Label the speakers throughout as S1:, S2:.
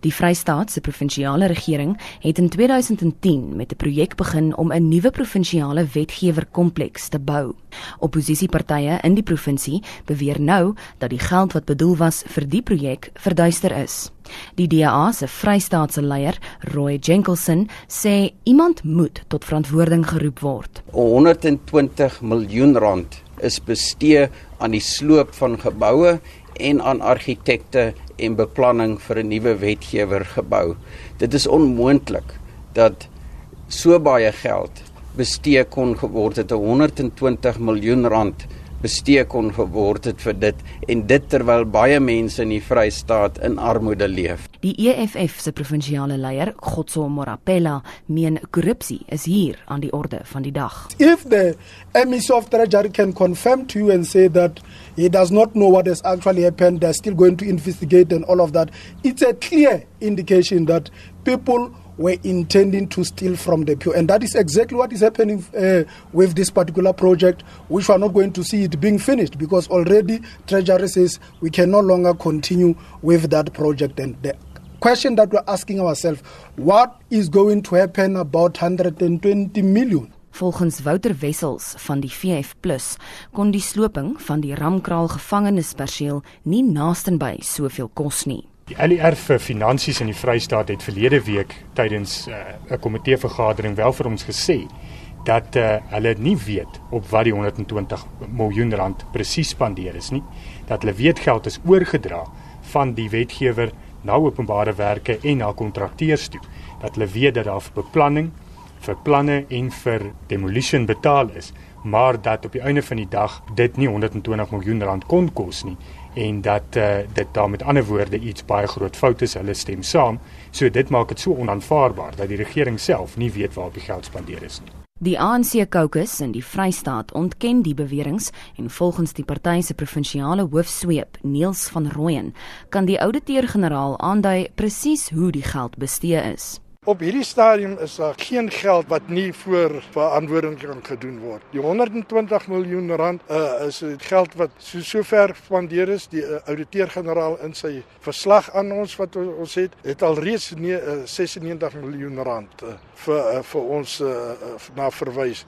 S1: Die Vrystaat se provinsiale regering het in 2010 met 'n projek begin om 'n nuwe provinsiale wetgewerkompleks te bou. Opposisiepartye in die provinsie beweer nou dat die geld wat bedoel was vir die projek verduister is. Die DA se Vrystaatse leier, Roy Jenkinson, sê iemand moet tot verantwoording geroep word.
S2: 120 miljoen rand is bestee aan die sloop van geboue en aan argitekte en beplanning vir 'n nuwe wetgewer gebou. Dit is onmoontlik dat so baie geld bestee kon geword het 120 miljoen rand bestee kon geword het vir dit en dit terwyl baie mense in die Vrystaat in armoede leef.
S1: Die EFF se provinsiale leier, Gotso Morapela, meen korrupsie is hier aan die orde van die dag.
S3: If the MEC of Treasury can confirm to you and say that he does not know what has actually happened, they're still going to investigate and all of that, it's a clear indication that people were intending to steal from the poor. And that is exactly what is happening uh, with this particular project, which we are not going to see it being finished because already Treasury says we can no longer continue with that project. And the question that we're asking ourselves, what is going to happen about 120 million?
S1: Volgens Wouter Wessels van die VF+ kon die sloping van die Ramkraal gevangenisperseel nie naastenby soveel kos nie.
S4: Die LER vir finansies in die Vrystaat het verlede week tydens uh, 'n uh, komitee vergadering wel vir ons gesê dat uh, hulle nie weet op wat die 120 miljoen rand presies spandeer is nie. Dat hulle weet geld is oorgedra van die wetgewer na openbare werke en na kontrakteurs toe. Dat hulle weet dat daar vir beplanning, vir planne en vir demolition betaal is, maar dat op die einde van die dag dit nie 120 miljoen rand kon kos nie en dat uh, dit daar met ander woorde iets baie groot fout is hulle stem saam so dit maak dit so onaanvaarbaar dat die regering self nie weet waar die geld spandeer is nie
S1: Die ANC caucus in die Vrystaat ontken die beweringe en volgens die party se provinsiale hoofsweep Niels van Rooyen kan die ouditeur-generaal aandui presies hoe die geld bestee is.
S5: Op hierdie stadium is daar geen geld wat nie voor verantwoording kan gedoen word. Die 120 miljoen rand uh, is dit geld wat so sover spandeer is. Die uh, ouditeur-generaal in sy verslag aan ons wat ons het, het al reeds nee, uh, 96 miljoen rand uh, vir uh, vir ons uh, na verwys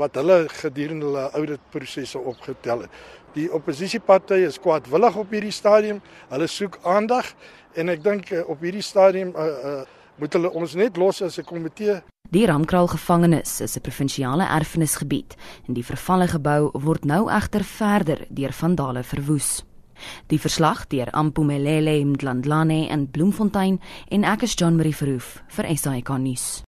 S5: wat hulle gedurende hulle auditprosesse opgetel het. Die oppositiepartye is kwaadwillig op hierdie stadium. Hulle soek aandag en ek dink uh, op hierdie stadium uh, uh, moet hulle ons net los as 'n komitee.
S1: Die Ramkraal gevangenis is 'n provinsiale erfenisgebied en die vervalle gebou word nou egter verder deur vandale verwoes. Die verslag deur Ampumelele Mdlandlane in Bloemfontein en ek is John Marie Verhoef vir SAK nuus.